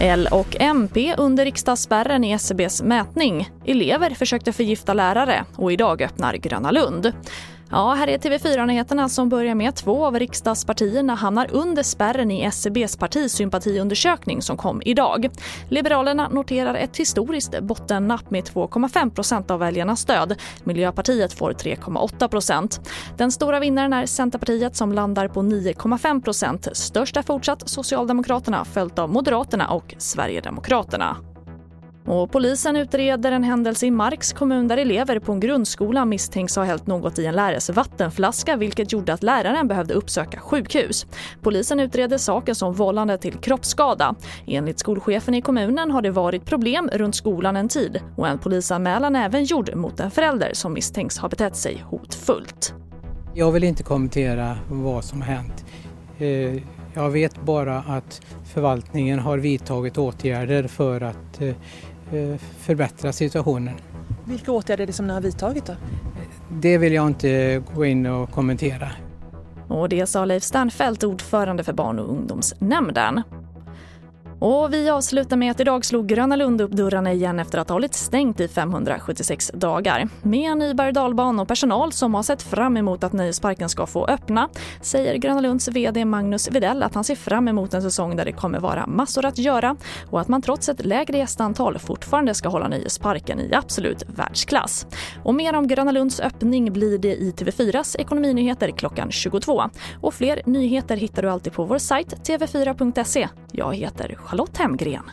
L och MP under riksdagsspärren i SCBs mätning. Elever försökte förgifta lärare och idag öppnar Gröna Lund. Ja, här är TV4-nyheterna som börjar med att två av riksdagspartierna hamnar under spärren i SCBs partisympatiundersökning som kom idag. Liberalerna noterar ett historiskt bottennapp med 2,5 procent av väljarnas stöd. Miljöpartiet får 3,8 procent. Den stora vinnaren är Centerpartiet som landar på 9,5 procent. Störst är fortsatt Socialdemokraterna följt av Moderaterna och Sverigedemokraterna. Och polisen utreder en händelse i Marks kommun där elever på en grundskola misstänks ha hällt något i en lärares vattenflaska vilket gjorde att läraren behövde uppsöka sjukhus. Polisen utreder saken som vållande till kroppsskada. Enligt skolchefen i kommunen har det varit problem runt skolan en tid och en polisanmälan är även gjord mot en förälder som misstänks ha betett sig hotfullt. Jag vill inte kommentera vad som har hänt. Eh, jag vet bara att förvaltningen har vidtagit åtgärder för att eh, förbättra situationen. Vilka åtgärder är det som ni har vidtagit då? Det vill jag inte gå in och kommentera. Och det sa Leif Sternfelt, ordförande för barn och ungdomsnämnden. Och vi avslutar med att idag slog Gröna Lund upp dörrarna igen efter att ha hållit stängt i 576 dagar. Med en ny berg och personal som har sett fram emot att nöjesparken ska få öppna säger Gröna Lunds VD Magnus Videll att han ser fram emot en säsong där det kommer vara massor att göra och att man trots ett lägre gästantal fortfarande ska hålla nöjesparken i absolut världsklass. Och mer om Gröna Lunds öppning blir det i TV4s ekonominyheter klockan 22. Och fler nyheter hittar du alltid på vår sajt tv4.se. Jag heter Charlotte Hemgren.